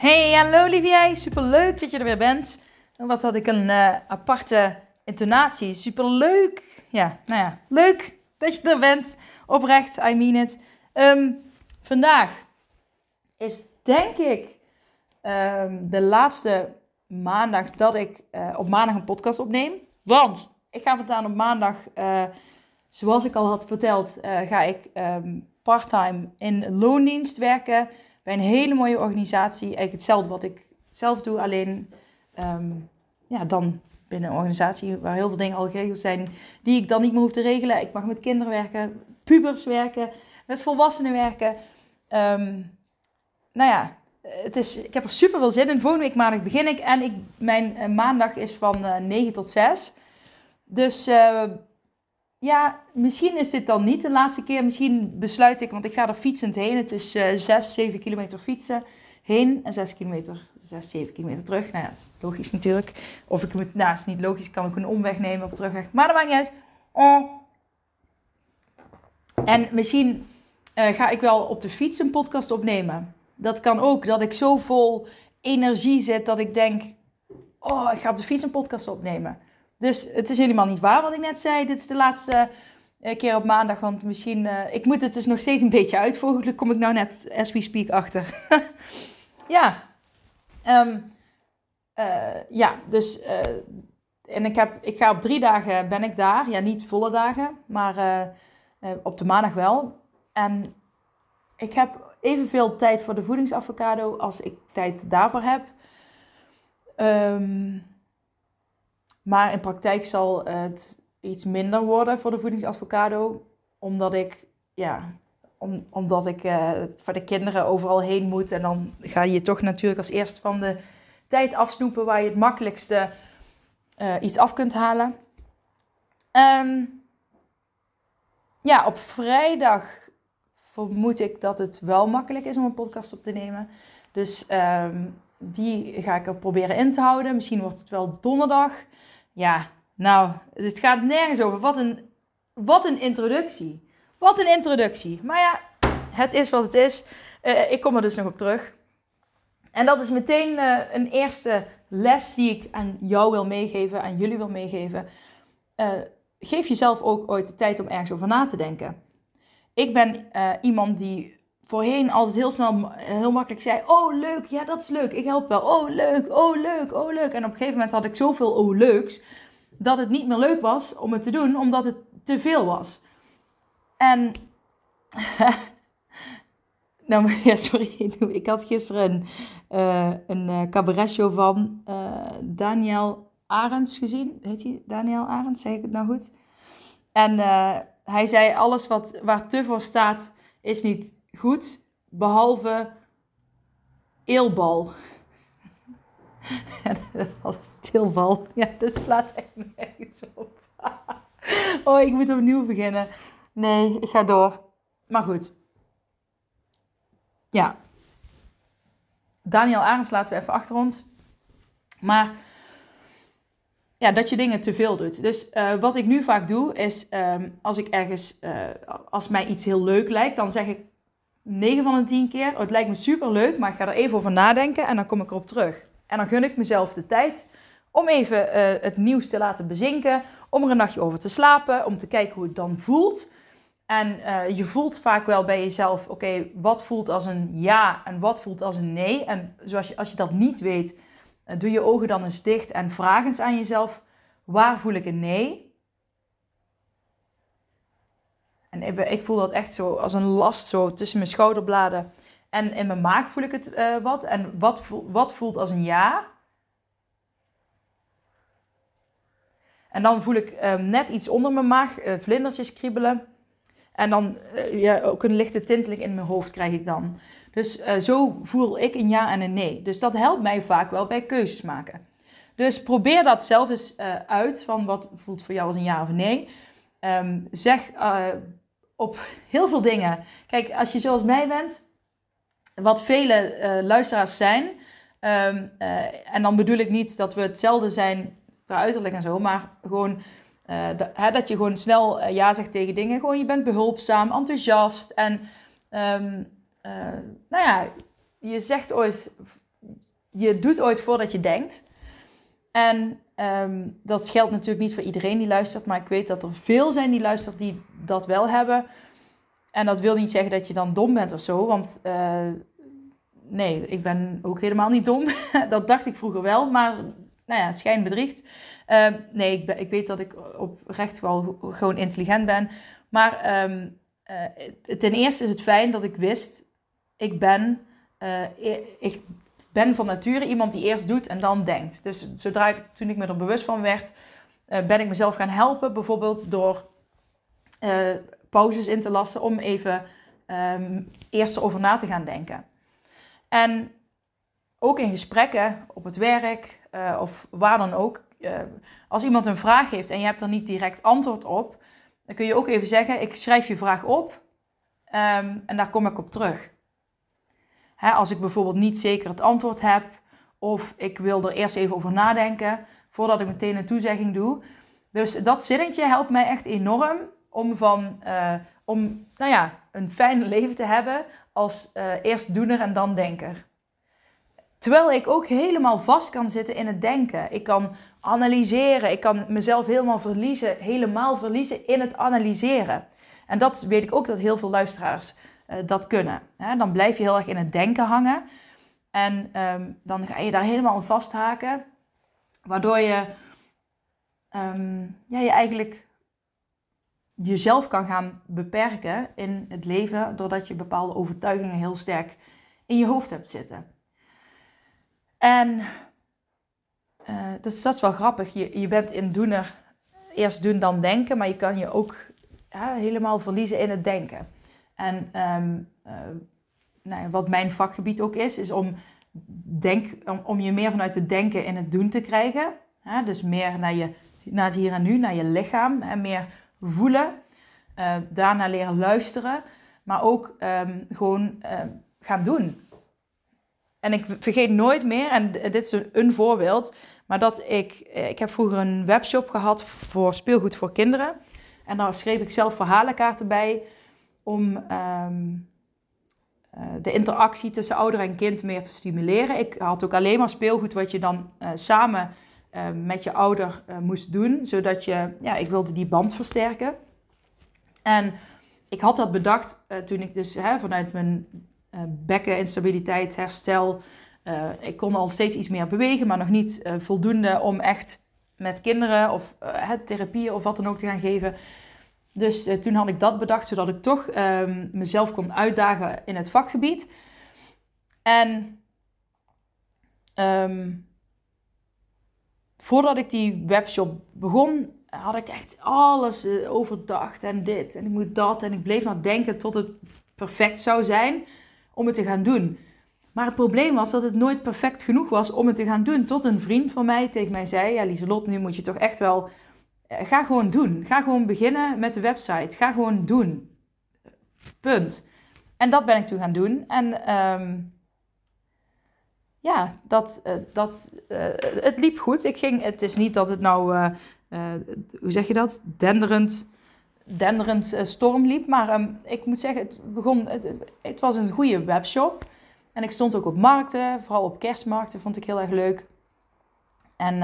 Hey, hallo lieve Super leuk dat je er weer bent. En wat had ik een uh, aparte intonatie. Super leuk. Ja, nou ja, leuk dat je er bent. Oprecht, I mean it. Um, vandaag is denk ik um, de laatste maandag dat ik uh, op maandag een podcast opneem. Want ik ga vandaag op maandag, uh, zoals ik al had verteld, ga ik um, parttime in loondienst werken een hele mooie organisatie. Eigenlijk hetzelfde wat ik zelf doe, alleen um, ja, dan binnen een organisatie waar heel veel dingen al geregeld zijn die ik dan niet meer hoef te regelen. Ik mag met kinderen werken, pubers werken, met volwassenen werken. Um, nou ja, het is, ik heb er super veel zin in. Volgende week maandag begin ik en ik, mijn uh, maandag is van uh, eh, 9 tot 6. Dus uh, ja, misschien is dit dan niet de laatste keer. Misschien besluit ik, want ik ga er fietsend heen. Het is uh, 6, 7 kilometer fietsen heen en 6 kilometer, 6, 7 kilometer terug. Nou ja, dat is logisch natuurlijk. Of ik moet, nou, is niet logisch, kan ik een omweg nemen op terugweg. Maar dat maakt niet uit. Oh. En misschien uh, ga ik wel op de fiets een podcast opnemen. Dat kan ook, dat ik zo vol energie zit dat ik denk, oh, ik ga op de fiets een podcast opnemen. Dus het is helemaal niet waar wat ik net zei. Dit is de laatste uh, keer op maandag, want misschien... Uh, ik moet het dus nog steeds een beetje uitvogelen. kom ik nou net, as we speak, achter. ja. Um, uh, ja, dus... en ik, heb, ik ga op drie dagen ben ik daar. Ja, niet volle dagen, maar op de maandag wel. En ik heb evenveel tijd voor de voedingsavocado als ik tijd daarvoor heb. Um, maar in praktijk zal het iets minder worden voor de voedingsadvocado. Omdat ik, ja, om, omdat ik uh, voor de kinderen overal heen moet. En dan ga je toch natuurlijk als eerste van de tijd afsnoepen waar je het makkelijkste uh, iets af kunt halen. Um, ja, op vrijdag vermoed ik dat het wel makkelijk is om een podcast op te nemen. Dus um, die ga ik er proberen in te houden. Misschien wordt het wel donderdag. Ja, nou, het gaat nergens over. Wat een, wat een introductie. Wat een introductie. Maar ja, het is wat het is. Uh, ik kom er dus nog op terug. En dat is meteen uh, een eerste les die ik aan jou wil meegeven, aan jullie wil meegeven. Uh, geef jezelf ook ooit de tijd om ergens over na te denken. Ik ben iemand die voorheen altijd heel snel, heel makkelijk zei: Oh, leuk, ja, dat is leuk, ik help wel. Oh, leuk, oh, leuk, oh, leuk. En op een gegeven moment had ik zoveel oh, leuks dat het niet meer leuk was om het te doen, omdat het te veel was. En. nou, ja, sorry, ik had gisteren een, uh, een uh, cabaretshow van uh, Daniel Arends gezien. Heet hij Daniel Arends? Zeg ik het nou goed? En hij zei: Alles wat, waar te voor staat, is niet goed, behalve eelbal. Als tilval. Ja, dat slaat echt nergens op. oh, ik moet opnieuw beginnen. Nee, ik ga door. Maar goed. Ja. Daniel Arends laten we even achter ons. Maar ja, dat je dingen te veel doet. Dus uh, wat ik nu vaak doe, is um, als ik ergens, uh, als mij iets heel leuk lijkt, dan zeg ik 9 van de 10 keer, oh, het lijkt me super leuk, maar ik ga er even over nadenken en dan kom ik erop terug. En dan gun ik mezelf de tijd om even uh, het nieuws te laten bezinken, om er een nachtje over te slapen, om te kijken hoe het dan voelt. En uh, je voelt vaak wel bij jezelf, oké, wat voelt als een ja en wat voelt als een nee. En zoals je, als je dat niet weet, uh, doe je ogen dan eens dicht en vraag eens aan jezelf, waar voel ik een nee? Ik, voel dat echt zo als een last zo tussen mijn schouderbladen. En in mijn maag voel ik het uh, wat. En wat, wat voelt als een ja? En dan voel ik uh, net iets onder mijn maag, uh, vlindertjes kriebelen. En dan ja, ook een lichte tinteling in mijn hoofd krijg ik dan. Dus zo voel ik een ja en een nee. Dus dat helpt mij vaak wel bij keuzes maken. Dus probeer dat zelf eens uit, van wat voelt voor jou als een ja of een nee. Um, zeg op heel veel dingen. Kijk, als je zoals mij bent, wat vele uh, luisteraars zijn. Um, uh, en dan bedoel ik niet dat we hetzelfde zijn qua uiterlijk en zo, maar gewoon uh, hè, dat je gewoon snel ja zegt tegen dingen. Gewoon je bent behulpzaam, enthousiast en um, nou ja, je zegt ooit, je doet ooit voordat je denkt. En um, dat geldt natuurlijk niet voor iedereen die luistert, maar ik weet dat er veel zijn die luistert die dat wel hebben. En dat wil niet zeggen dat je dan dom bent of zo, want uh, nee, ik ben ook helemaal niet dom. dat dacht ik vroeger wel, maar nou ja, schijn bedriegt. Uh, nee, ik, ik, weet dat ik oprecht wel gewoon intelligent ben. Maar um, uh, ten eerste is het fijn dat ik wist, ik ben, uh, ik ben van nature iemand die eerst doet en dan denkt. Dus zodra ik, toen ik me er bewust van werd, ben ik mezelf gaan helpen. Bijvoorbeeld door pauzes in te lassen om even um, eerst erover na te gaan denken. En ook in gesprekken op het werk uh, of waar dan ook, uh, als iemand een vraag heeft en je hebt er niet direct antwoord op, dan kun je ook even zeggen: Ik schrijf je vraag op um, en daar kom ik op terug. Hè, als ik bijvoorbeeld niet zeker het antwoord heb of ik wil er eerst even over nadenken voordat ik meteen een toezegging doe. Dus dat zinnetje helpt mij echt enorm om, van, uh, om nou ja, een fijn leven te hebben als uh, eerst doener en dan denker. Terwijl ik ook helemaal vast kan zitten in het denken. Ik kan analyseren. Ik kan mezelf helemaal verliezen, helemaal verliezen in het analyseren. En dat weet ik ook dat heel veel luisteraars uh, dat kunnen. dan blijf je heel erg in het denken hangen. En um, dan ga je daar helemaal aan vasthaken. Waardoor je um, ja, je eigenlijk jezelf kan gaan beperken in het leven, doordat je bepaalde overtuigingen heel sterk in je hoofd hebt zitten. En uh, dat, is, wel grappig. Je, je bent in doener eerst doen dan denken, maar je kan je ook helemaal verliezen in het denken. En um, uh, nou, wat mijn vakgebied ook is, is om, denk, om, om, je meer vanuit het denken in het doen te krijgen. Dus meer naar, je, naar het hier en nu, naar je lichaam. En meer voelen, uh, daarna leren luisteren, maar ook um, gewoon uh, gaan doen. En ik vergeet nooit meer, en dit is een, voorbeeld, maar dat ik, eh, ik heb vroeger een webshop gehad voor speelgoed voor kinderen. En daar schreef ik zelf verhalenkaarten bij om um, uh, de interactie tussen ouder en kind meer te stimuleren. Ik had ook alleen maar speelgoed wat je dan samen uh, met je ouder uh, moest doen. Zodat je, ja, ik wilde die band versterken. En ik had dat bedacht uh, toen ik dus hè, vanuit mijn bekkeninstabiliteit, herstel. ik kon al steeds iets meer bewegen, maar nog niet voldoende om echt met kinderen of therapieën of wat dan ook te gaan geven. Dus toen had ik dat bedacht, zodat ik toch ehm, mezelf kon uitdagen in het vakgebied. En um, voordat ik die webshop begon, had ik echt alles uh, overdacht en dit en ik moet dat. En ik bleef maar denken tot het perfect zou zijn om het te gaan doen. Maar het probleem was dat het nooit perfect genoeg was om het te gaan doen. Tot een vriend van mij tegen mij zei: Ja, Lieselot, nu moet je toch echt wel. Uh, ga gewoon doen. Ga gewoon beginnen met de website. Ga gewoon doen. Punt. En dat ben ik toen gaan doen. En um, ja, dat, uh, dat, uh, het liep goed. Ik ging, het is niet dat het nou, uh, hoe zeg je dat, denderend, denderend storm liep. Maar um, ik moet zeggen, het, begon, het, het, was een goede webshop. En ik stond ook op markten, vooral op kerstmarkten vond ik heel erg leuk. En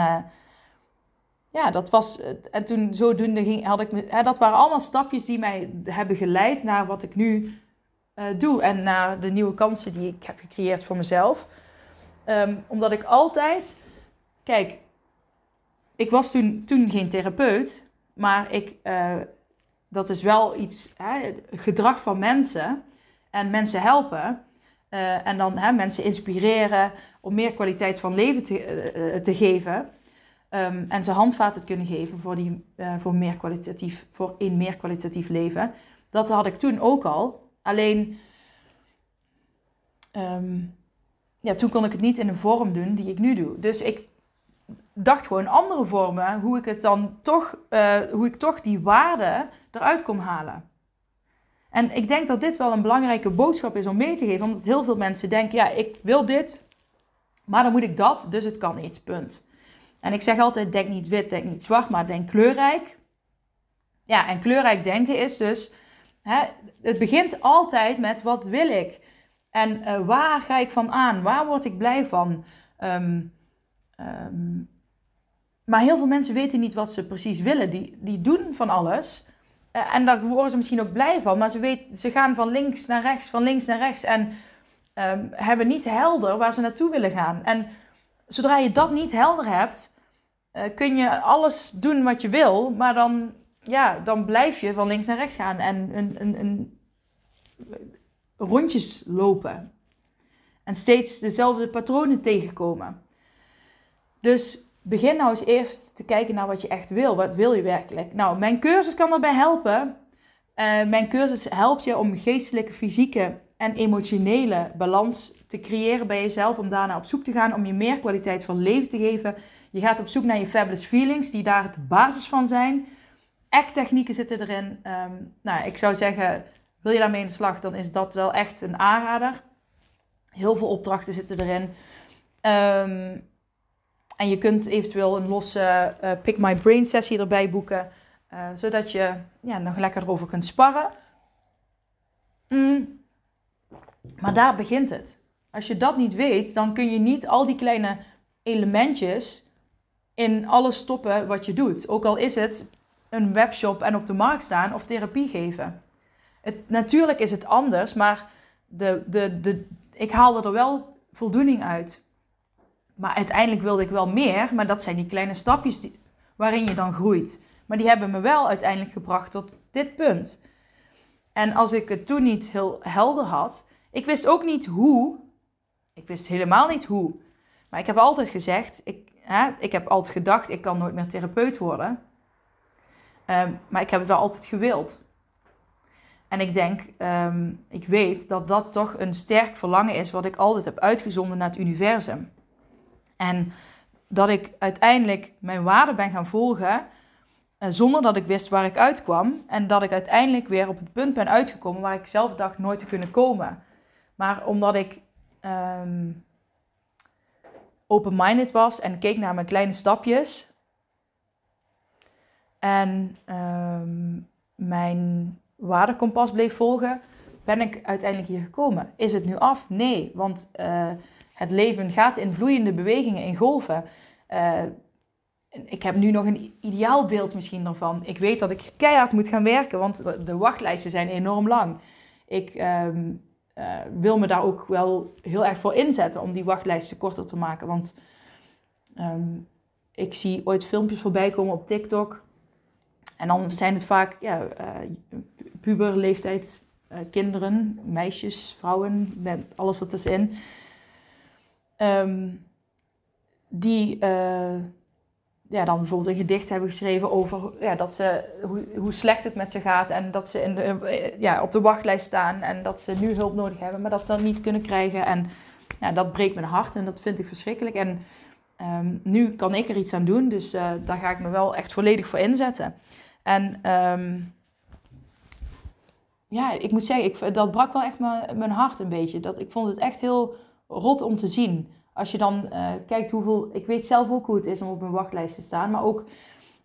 ja, dat was, en toen zodoende ging, had ik, hè, dat waren allemaal stapjes die mij hebben geleid naar wat ik nu doe. En naar de nieuwe kansen die ik heb gecreëerd voor mezelf. Um, omdat ik altijd. Kijk, ik was toen, toen geen therapeut, maar ik, uh, dat is wel iets, hè, gedrag van mensen en mensen helpen. Uh, en dan hè, mensen inspireren om meer kwaliteit van leven te, uh, te geven. Um, en ze handvaten te kunnen geven voor, die, voor, meer kwalitatief, voor een meer kwalitatief leven. Dat had ik toen ook al. Alleen, ehm, ja, toen kon ik het niet in de vorm doen die ik nu doe. Dus ik dacht gewoon andere vormen, hoe ik het dan toch, uh, hoe ik toch die waarde eruit kon halen. En ik denk dat dit wel een belangrijke boodschap is om mee te geven, omdat heel veel mensen denken, ja, ik wil dit, maar dan moet ik dat, dus het kan niet, punt. En ik zeg altijd, denk niet wit, denk niet zwart, maar denk kleurrijk. Ja, en kleurrijk denken is dus, hè, het begint altijd met wat wil ik? En uh, waar ga ik van aan? Waar word ik blij van? Um, um, maar heel veel mensen weten niet wat ze precies willen. Die, die doen van alles. Uh, en daar worden ze misschien ook blij van. Maar ze, weten, ze gaan van links naar rechts, van links naar rechts. En um, hebben niet helder waar ze naartoe willen gaan. En zodra je dat niet helder hebt, uh, kun je alles doen wat je wil. Maar dan, ja, dan blijf je van links naar rechts gaan. En een, een, een rondjes lopen. En steeds dezelfde patronen tegenkomen. Dus begin nou eens eerst te kijken naar wat je echt wil. Wat wil je werkelijk? Nou, mijn cursus kan daarbij helpen. Uh, mijn cursus helpt je om geestelijke, fysieke en emotionele balans te creëren bij jezelf. Om daarna op zoek te gaan, om je meer kwaliteit van leven te geven. Je gaat op zoek naar je fabulous feelings, die daar de basis van zijn. Act-technieken zitten erin. Um, nou, ik zou zeggen, wil je daarmee in de slag, dan is dat wel echt een aanrader. Heel veel opdrachten zitten erin. Um, en je kunt eventueel een losse uh, Pick My Brain sessie erbij boeken, uh, zodat je ja, nog lekker erover kunt sparren. Mm. Maar daar begint het. Als je dat niet weet, dan kun je niet al die kleine elementjes in alles stoppen wat je doet. Ook al is het een webshop en op de markt staan of therapie geven. Het, natuurlijk is het anders, maar de, de, de, ik haal er wel voldoening uit. Maar uiteindelijk wilde ik wel meer, maar dat zijn die kleine stapjes waarin je dan groeit. Maar die hebben me wel uiteindelijk gebracht tot dit punt. En als ik het toen niet heel helder had, ik wist ook niet hoe. Ik wist helemaal niet hoe. Maar ik heb altijd gezegd, ik, hè, ik heb altijd gedacht, ik kan nooit meer therapeut worden. Um, maar ik heb het wel altijd gewild. En ik denk, um, ik weet dat dat toch een sterk verlangen is wat ik altijd heb uitgezonden naar het universum. En dat ik uiteindelijk mijn waarde ben gaan volgen eh, zonder dat ik wist waar ik uitkwam. En dat ik uiteindelijk weer op het punt ben uitgekomen waar ik zelf dacht nooit te kunnen komen. Maar omdat ik um, open-minded was en keek naar mijn kleine stapjes. En um, mijn waardekompas bleef volgen, ben ik uiteindelijk hier gekomen. Is het nu af? Nee, want uh, het leven gaat in vloeiende bewegingen, in golven. Uh, ik heb nu nog een ideaal beeld misschien ervan. Ik weet dat ik keihard moet gaan werken, want de wachtlijsten zijn enorm lang. Ik um, uh, wil me daar ook wel heel erg voor inzetten om die wachtlijsten korter te maken. Want um, ik zie ooit filmpjes voorbij komen op TikTok. En dan zijn het vaak ja, uh, puberleeftijd kinderen, meisjes, vrouwen, met alles ertussenin. Um, die uh, ja, dan bijvoorbeeld een gedicht hebben geschreven over ja, dat ze, hoe, hoe slecht het met ze gaat. En dat ze in de, eh, ja, op de wachtlijst staan en dat ze nu hulp nodig hebben, maar dat ze dat niet kunnen krijgen. En ja, dat breekt mijn hart en dat vind ik verschrikkelijk. En um, nu kan ik er iets aan doen, dus uh, daar ga ik me wel echt volledig voor inzetten. En um, ja, ik moet zeggen, ik, dat brak wel echt mijn, hart een beetje. Dat, ik vond het echt heel rot om te zien. Als je dan uh, kijkt hoeveel. Ik weet zelf ook hoe het is om op een wachtlijst te staan. Maar ook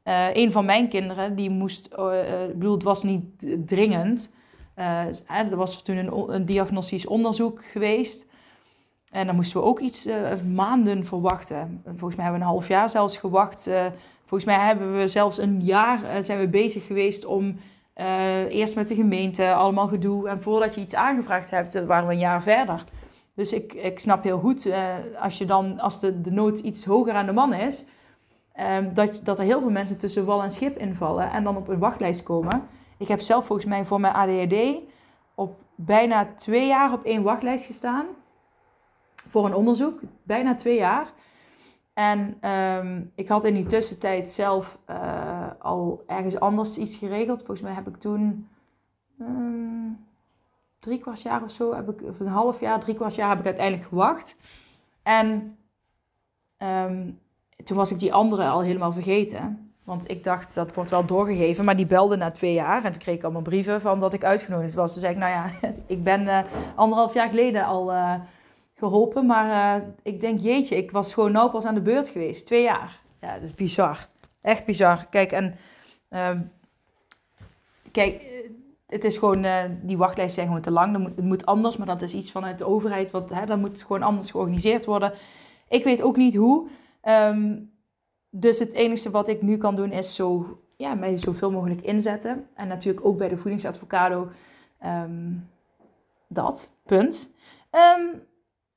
uh, een van mijn kinderen, die moest. Uh, ik bedoel, het was niet dringend. er was toen een, een, diagnostisch onderzoek geweest. En dan moesten we ook iets maanden verwachten. Volgens mij hebben we een half jaar zelfs gewacht. volgens mij hebben we zelfs een jaar zijn we bezig geweest om. eerst met de gemeente, allemaal gedoe. En voordat je iets aangevraagd hebt, waren we een jaar verder. Dus ik, ik snap heel goed, als, je dan, als de, de nood iets hoger aan de man is, um, dat, dat er heel veel mensen tussen wal en schip invallen en dan op een wachtlijst komen. Ik heb zelf volgens mij voor mijn ADHD op bijna twee jaar op één wachtlijst gestaan. Voor een onderzoek, bijna twee jaar. En um, ik had in die tussentijd zelf uh, al ergens anders iets geregeld. Volgens mij heb ik toen um, drie kwart jaar of zo, heb ik, of een half jaar, drie kwart jaar heb ik uiteindelijk gewacht. En um, toen was ik die andere al helemaal vergeten. Want ik dacht, dat wordt wel doorgegeven. Maar die belde na twee jaar. En toen kreeg allemaal brieven van dat ik uitgenodigd was. Toen zei ik, nou ja, ik ben uh, anderhalf jaar geleden al uh, geholpen. Maar uh, ik denk, jeetje, ik was gewoon nou pas aan de beurt geweest. Twee jaar. Ja, dat is bizar. Echt bizar. Kijk, en... Um, kijk, het is gewoon... die wachtlijsten zijn gewoon te lang. Moet, het moet anders, maar dat is iets vanuit de overheid. Want hè, dat moet gewoon anders georganiseerd worden. Ik weet ook niet hoe. Um, dus het enige wat ik nu kan doen is zo, ja, mij zoveel mogelijk inzetten. En natuurlijk ook bij de voedingsadvocado. Um, dat, punt.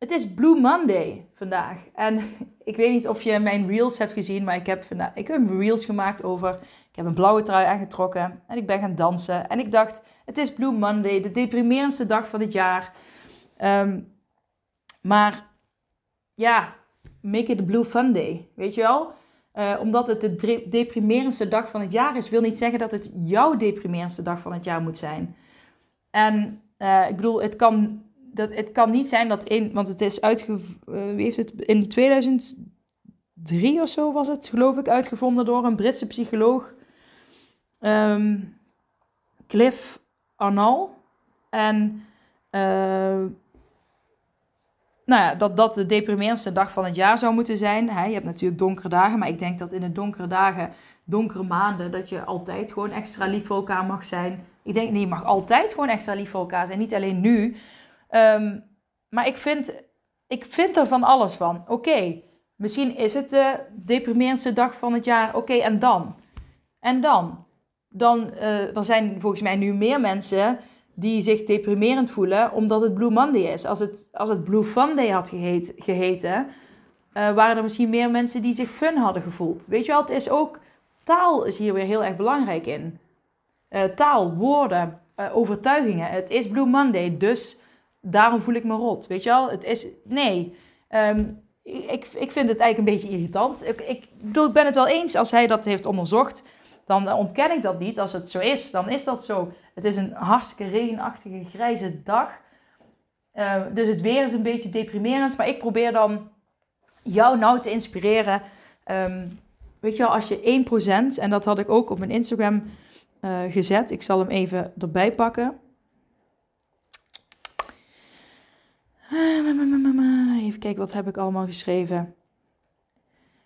Het is Blue Monday vandaag. En ik weet niet of je mijn reels hebt gezien, maar ik heb, vandaag, ik heb reels gemaakt over... Ik heb een blauwe trui aangetrokken en ik ben gaan dansen. En ik dacht, het is Blue Monday, de deprimerendste dag van het jaar. Um, maar ja, make it a Blue Fun Day, weet je wel? Uh, omdat het de deprimerendste dag van het jaar is, wil niet zeggen dat het jouw deprimerendste dag van het jaar moet zijn. En uh, ik bedoel, het kan, dat, het kan niet zijn dat in, want het is uitgevonden, wie heeft het in 2003 of zo was het, geloof ik, uitgevonden door een Britse psycholoog, um, Cliff Arnall. En nou ja, dat dat de deprimerendste dag van het jaar zou moeten zijn. je hebt natuurlijk donkere dagen, maar ik denk dat in de donkere dagen, donkere maanden, dat je altijd gewoon extra lief voor elkaar mag zijn. Ik denk, nee, je mag altijd gewoon extra lief voor elkaar zijn, niet alleen nu. Um, maar ik vind, ik vind er van alles van. Oké, misschien is het de deprimerendste dag van het jaar. Oké, en dan? En dan? Dan uh, er zijn volgens mij nu meer mensen die zich deprimerend voelen omdat het Blue Monday is. Als het, als het Blue Funday had geheet, geheten, uh, waren er misschien meer mensen die zich fun hadden gevoeld. Weet je wel, het is ook, taal is hier weer heel erg belangrijk in. Uh, taal, woorden, overtuigingen. Het is Blue Monday, dus daarom voel ik me rot. Weet je wel, het is, nee. Um, ik, ik vind het eigenlijk een beetje irritant. Ik, ik, bedoel, ik ben het wel eens als hij dat heeft onderzocht dan ontken ik dat niet. Als het zo is, dan is dat zo. Het is een hartstikke regenachtige, grijze dag. Uh, dus het weer is een beetje deprimerend. Maar ik probeer dan jou nou te inspireren. Um, weet je wel, als je 1%, en dat had ik ook op mijn Instagram uh, gezet. Ik zal hem even erbij pakken. Even kijken, wat heb ik allemaal geschreven?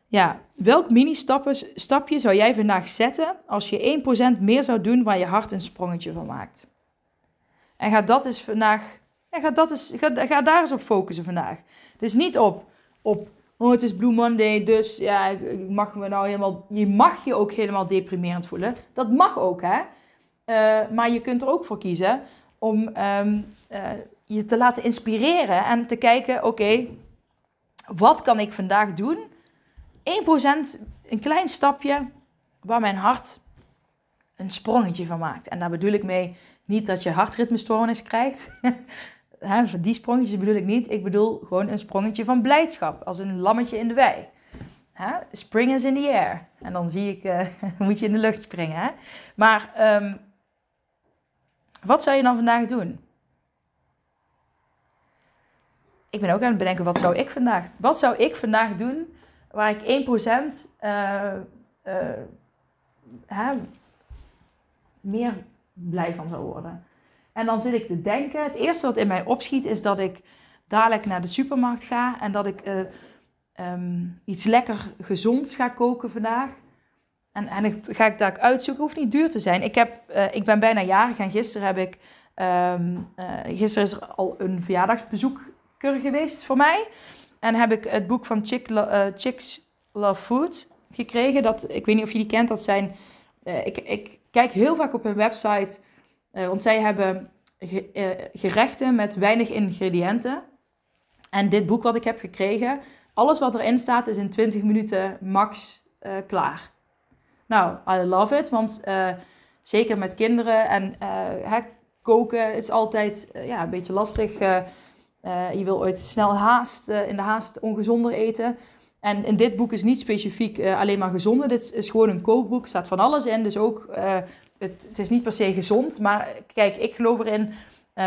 Ja, welk mini-stapje zou jij vandaag zetten als je 1% meer zou doen waar je hart een sprongetje van maakt? En ga dat eens vandaag, ja, ga, dat eens, ga, daar eens op focussen vandaag. Dus niet op, op oh het is Blue Monday, dus ja, ik mag me nou helemaal, je mag je ook helemaal deprimerend voelen. Dat mag ook, hè. Uh, maar je kunt er ook voor kiezen om um, uh, je te laten inspireren en te kijken, oké, wat kan ik vandaag doen 1% een klein stapje waar mijn hart een sprongetje van maakt. En daar bedoel ik mee niet dat je hartritmestoornis krijgt. Die sprongetjes bedoel ik niet. Ik bedoel gewoon een sprongetje van blijdschap. Als een lammetje in de wei. Spring is in the air. En dan zie ik, uh, moet je in de lucht springen. Hè? Maar um, wat zou je dan vandaag doen? Ik ben ook aan het bedenken, wat zou ik vandaag, wat zou ik vandaag doen waar ik 1% uh, uh, meer blij van zou worden. En dan zit ik te denken, het eerste wat in mij opschiet is dat ik dadelijk naar de supermarkt ga en dat ik uh, um, iets lekker gezonds ga koken vandaag. En, en ga ik daar uitzoeken, hoeft niet duur te zijn. Ik, heb, ik ben bijna jarig en gisteren heb ik, uh, gisteren is er al een verjaardagsbezoek geweest voor mij. En heb ik het boek van Chick, uh, Chicks Love Food gekregen. Dat, ik weet niet of je die kent. Dat zijn. Uh, ik, ik kijk heel vaak op hun website. Uh, want zij hebben ge, gerechten met weinig ingrediënten. En dit boek wat ik heb gekregen. Alles wat erin staat is in 20 minuten max klaar. Nou, I love it. Want zeker met kinderen en koken is altijd ja, een beetje lastig. Uh, je wil ooit snel haast, uh, in de haast ongezonder eten. En in dit boek is niet specifiek uh, alleen maar gezonde. Dit is gewoon een kookboek. Er staat van alles in. Dus ook, het, het, is niet per se gezond. Maar kijk, ik geloof erin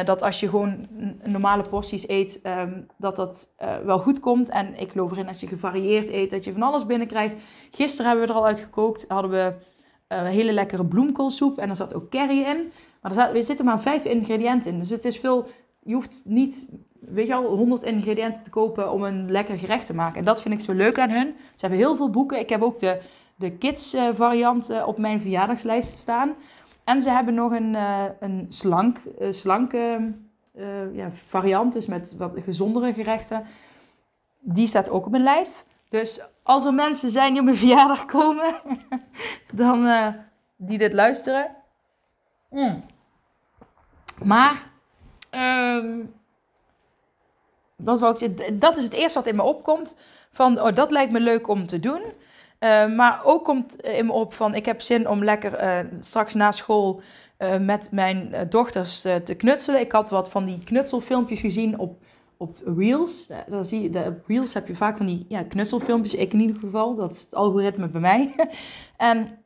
dat als je gewoon normale porties eet, um, dat dat wel goed komt. En ik geloof erin dat je gevarieerd eet, dat je van alles binnenkrijgt. Gisteren hebben we er al uit gekookt. Hadden we hele lekkere bloemkoolsoep. En er zat ook curry in. Maar er, zat, er zitten maar vijf ingrediënten in. Dus het is veel... Je hoeft niet weet je al, 100 ingrediënten te kopen om een lekker gerecht te maken. En dat vind ik zo leuk aan hun. Ze hebben heel veel boeken. Ik heb ook de, de kids uh, variant uh, op mijn verjaardagslijst staan. En ze hebben nog een, uh, een slank, slanke ja, variant, dus met wat gezondere gerechten. Die staat ook op mijn lijst. Dus als er mensen zijn die op mijn verjaardag komen, dan die dit luisteren. Mm. Maar um, wat wou ik? Dat is het eerste wat in me opkomt. Van, oh, dat lijkt me leuk om te doen. Uh, maar ook komt in me op van, ik heb zin om lekker uh, straks na school met mijn dochters te knutselen. Ik had wat van die knutselfilmpjes gezien op, op Reels. Dan zie je, de, Reels heb je vaak van die ja, knutselfilmpjes. Ik in ieder geval, dat is het algoritme bij mij. en,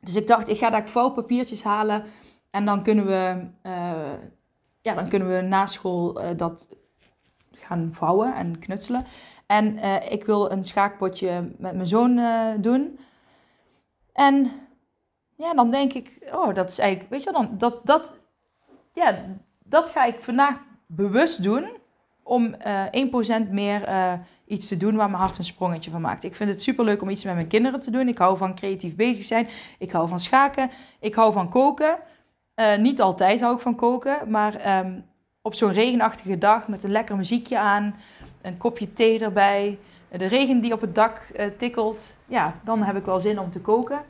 dus ik dacht, ik ga daar vouwpapiertjes halen. En dan kunnen we, ja, dan kunnen we na school dat gaan vouwen en knutselen. En uh, ik wil een schaakpotje met mijn zoon uh, doen. En ja, dan denk ik, oh, dat is eigenlijk, weet je dan, dat, dat, ja, dat ga ik vandaag bewust doen om uh, eh, 1% meer iets te doen waar mijn hart een sprongetje van maakt. Ik vind het super leuk om iets met mijn kinderen te doen. Ik hou van creatief bezig zijn. Ik hou van schaken. Ik hou van koken. niet altijd hou ik van koken, maar um, op zo'n regenachtige dag met een lekker muziekje aan, een kopje thee erbij, de regen die op het dak uh, tikkelt, ja, dan heb ik wel zin om te koken.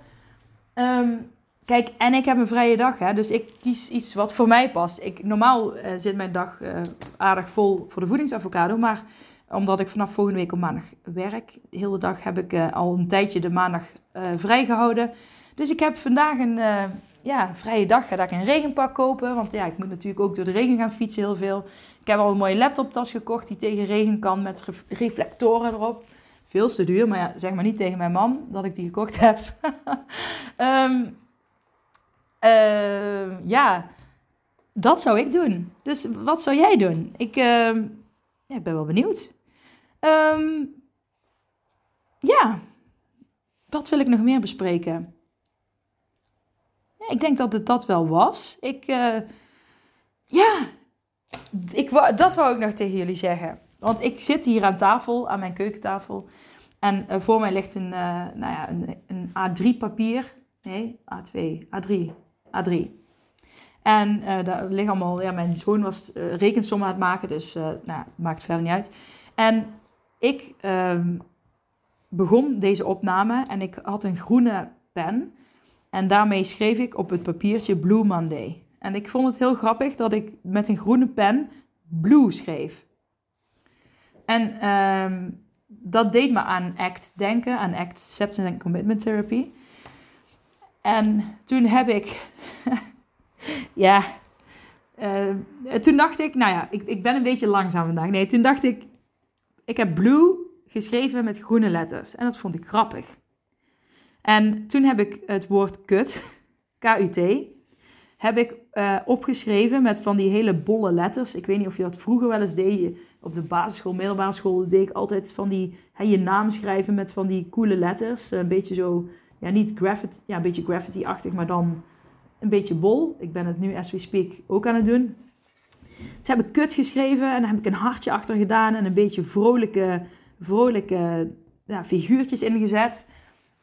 Um, kijk, en ik heb een vrije dag, hè, dus ik kies iets wat voor mij past. Ik, normaal uh, zit mijn dag uh, aardig vol voor de voedingsavocado, maar omdat ik vanaf volgende week op maandag werk, de hele dag heb ik al een tijdje de maandag vrijgehouden. Dus ik heb vandaag een ja, vrije dag ga ik een regenpak kopen. Want ja, ik moet natuurlijk ook door de regen gaan fietsen heel veel. Ik heb al een mooie laptoptas gekocht die tegen regen kan met reflectoren erop. Veel te duur, maar ja, zeg maar niet tegen mijn man dat ik die gekocht heb. um, uh, ja, dat zou ik doen. Dus wat zou jij doen? Ik, uh, ja, ben wel benieuwd. Ja, wat wil ik nog meer bespreken? Ik denk dat het dat wel was. Ik, uh, ja, ik, dat wou ik nog tegen jullie zeggen. Want ik zit hier aan tafel, aan mijn keukentafel. En uh, voor mij ligt een, uh, nou ja, een, een A3 papier. Nee, A2, A3, A3. En daar liggen allemaal, ja, mijn zoon was rekensommen aan het maken, dus nou, maakt verder niet uit. En ik ehm, begon deze opname en ik had een groene pen. En daarmee schreef ik op het papiertje Blue Monday. En ik vond het heel grappig dat ik met een groene pen Blue schreef. En um, dat deed me aan ACT denken, aan ACT Acceptance and Commitment Therapy. En toen heb ik, ja, uh, toen dacht ik, nou ja, ik, ik ben een beetje langzaam vandaag. Nee, toen dacht ik, ik heb Blue geschreven met groene letters. En dat vond ik grappig. En toen heb ik het woord kut, K-U-T, heb ik uh, opgeschreven met van die hele bolle letters. Ik weet niet of je dat vroeger wel eens deed. Op de basisschool, middelbare school deed ik altijd van die, hè, je naam schrijven met van die coole letters. Een beetje zo, ja niet graffiti, ja een beetje graffiti-achtig, maar dan een beetje bol. Ik ben het nu, as we speak, ook aan het doen. Dus heb ik kut geschreven en dan heb ik een hartje achter gedaan en een beetje vrolijke, vrolijke ja, figuurtjes ingezet.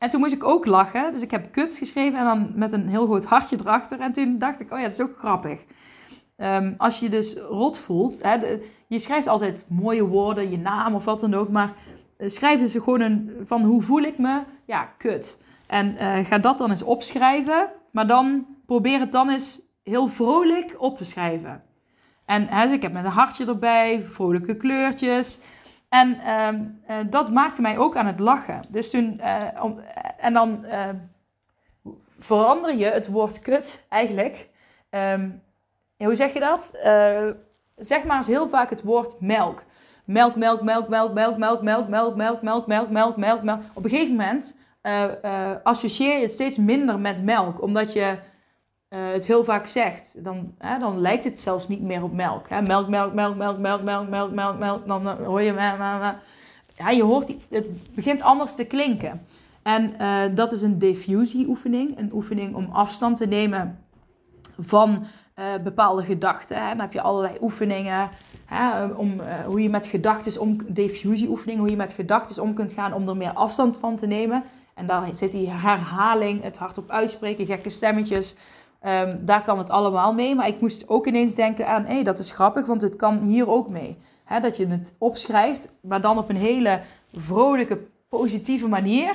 En toen moest ik ook lachen. Dus ik heb kuts geschreven en dan met een heel groot hartje erachter. En toen dacht ik, oh ja, dat is ook grappig. Um, als je dus rot voelt, hè, je schrijft altijd mooie woorden, je naam of wat dan ook, maar uh, schrijf ze gewoon een, van hoe voel ik me? Ja, kut. En uh, ga dat dan eens opschrijven, maar dan probeer het dan eens heel vrolijk op te schrijven. En hè, dus ik heb met een hartje erbij, vrolijke kleurtjes. En ehm, eh, dat maakte mij ook aan het lachen. Dus toen, uh, en dan uh, verander je het woord kut eigenlijk. Um, hoe zeg je dat? zeg maar eens heel vaak het woord melk. melk, melk, melk, melk, melk, melk, melk, melk, melk, melk, melk, melk, melk, melk. Op een gegeven moment associeer je het steeds minder met melk, omdat je het heel vaak zegt. Dan, dan lijkt het zelfs niet meer op melk. Melk, melk, melk, melk, melk, melk, melk, melk, melk. Dan hoor je, ja, je hoort, het begint anders te klinken. En dat is een diffusieoefening, een oefening om afstand te nemen van uh, bepaalde gedachten. Dan heb je allerlei oefeningen hè, om hoe je met gedachten om hoe je met gedachten om kunt gaan om er meer afstand van te nemen. En daar zit die herhaling, het hardop uitspreken, gekke stemmetjes. Um, daar kan het allemaal mee. Maar ik moest ook ineens denken aan, hé, hey, dat is grappig, want het kan hier ook mee. Hè, dat je het opschrijft, maar dan op een hele vrolijke, positieve manier.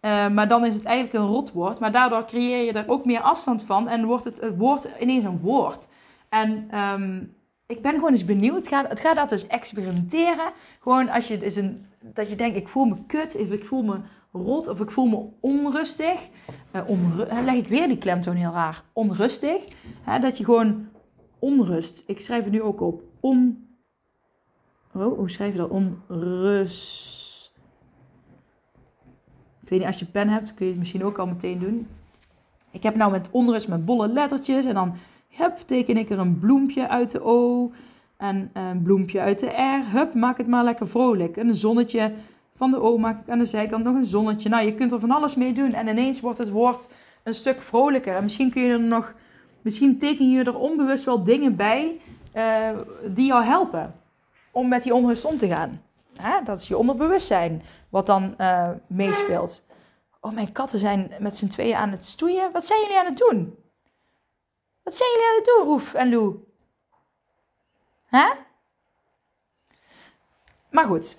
Uh, maar dan is het eigenlijk een rotwoord. Maar daardoor creëer je er ook meer afstand van en wordt het, woord ineens een woord. En um, ik ben gewoon eens benieuwd. Het gaat, dat eens experimenteren. Gewoon als je een, dat je denkt, ik voel me kut, ik voel me rot, of ik voel me onrustig. Onru leg ik weer die klemtoon heel raar. Onrustig. Hè, dat je gewoon onrust. Ik schrijf het nu ook op. On. Oh, hoe schrijf je dat? Onrust. Ik weet niet, als je pen hebt, kun je het misschien ook al meteen doen. Ik heb nou met onrust met bolle lettertjes. En dan hup, teken ik er een bloempje uit de O. En een bloempje uit de R. Hup, maak het maar lekker vrolijk. En een zonnetje van de O maak ik aan de zijkant nog een zonnetje. Nou, je kunt er van alles mee doen. En ineens wordt het woord een stuk vrolijker. En misschien kun je er nog... Misschien teken je er onbewust wel dingen bij uh, die jou helpen om met die onrust om te gaan. Hè? Dat is je onderbewustzijn wat dan uh, meespeelt. Oh, mijn katten zijn met z'n tweeën aan het stoeien. Wat zijn jullie aan het doen? Wat zijn jullie aan het doen, Roef en Lou? Hè? Maar goed,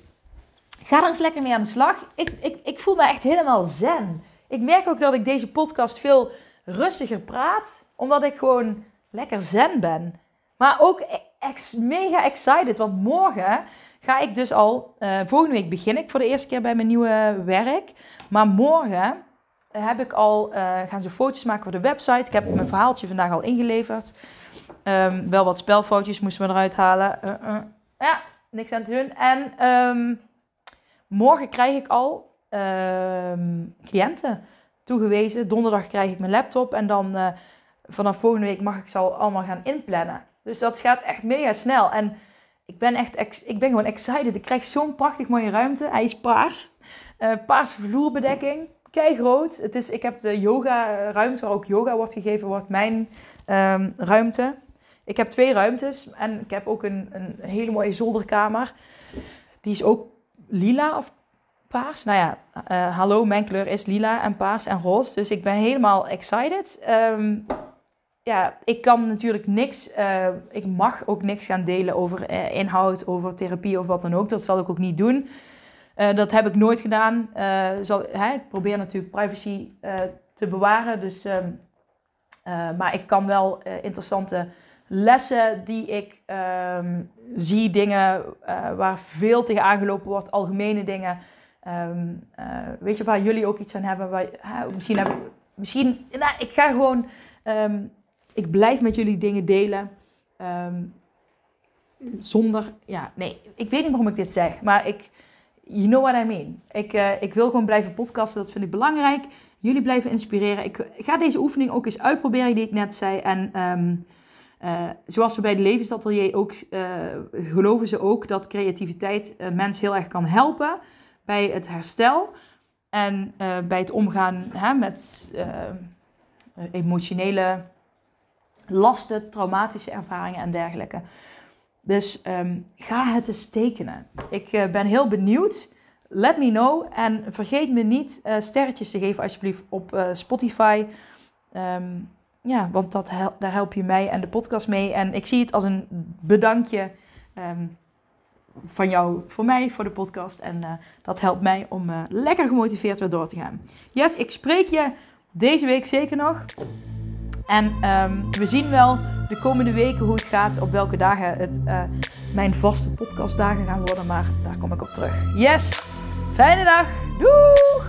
ga er eens lekker mee aan de slag. Ik, ik, ik voel me echt helemaal zen. Ik merk ook dat ik deze podcast veel rustiger praat, omdat ik gewoon lekker zen ben. Maar ook ex, mega excited, want morgen ga ik dus al, uh, volgende week begin ik voor de eerste keer bij mijn nieuwe werk. Maar morgen heb ik al, uh, gaan ze foto's maken voor de website. Ik heb mijn verhaaltje vandaag al ingeleverd. Um, wel wat spelfoutjes moesten we eruit halen. Uh, ja, niks aan te doen. En um, morgen krijg ik al um, cliënten toegewezen. Donderdag krijg ik mijn laptop. En dan uh, vanaf volgende week mag ik ze al allemaal gaan inplannen. Dus dat gaat echt mega snel. En ik ben echt ik ben gewoon excited. Ik krijg zo'n prachtig mooie ruimte. Hij is paars. Uh, paarse vloerbedekking. Kei groot. Het is, ik heb de yoga ruimte waar ook yoga wordt gegeven, wordt mijn um, ruimte. Ik heb twee ruimtes en ik heb ook een, een hele mooie zolderkamer. Die is ook lila of paars. Nou ja, uh, hallo, mijn kleur is lila en paars en roze. Dus ik ben helemaal excited. Um, ja, ik kan natuurlijk niks, uh, ik mag ook niks gaan delen over uh, inhoud, over therapie of wat dan ook. Dat zal ik ook niet doen. Dat heb ik nooit gedaan. Zal, hè, ik probeer natuurlijk privacy te bewaren. Dus, um, maar ik kan wel interessante lessen die ik um, zie, dingen waar veel tegen aangelopen wordt, algemene dingen. Um, weet je waar jullie ook iets aan hebben? Waar, misschien heb ik, misschien, nou, ik ga gewoon ik blijf met jullie dingen delen. Zonder, ja, nee, ik weet niet waarom ik dit zeg, maar ik, you know what I mean. Ik, uh, ik wil gewoon blijven podcasten, dat vind ik belangrijk. Jullie blijven inspireren. Ik ga deze oefening ook eens uitproberen, die ik net zei. En uh, zoals ze bij de Levensatelier ook, uh, geloven ze ook dat creativiteit mensen heel erg kan helpen bij het herstel. En bij het omgaan hè, met emotionele lasten, traumatische ervaringen en dergelijke. Dus um, ga het eens tekenen. Ik ben heel benieuwd. Let me know. En vergeet me niet sterretjes te geven alsjeblieft op Spotify. Um, ja, want dat hel daar help je mij en de podcast mee. En ik zie het als een bedankje um, van jou voor mij, voor de podcast. En dat helpt mij om lekker gemotiveerd weer door te gaan. Yes, ik spreek je deze week zeker nog. En um, we zien wel de komende weken hoe het gaat, op welke dagen het uh, mijn vaste podcastdagen gaan worden. Maar daar kom ik op terug. Yes! Fijne dag! Doeg!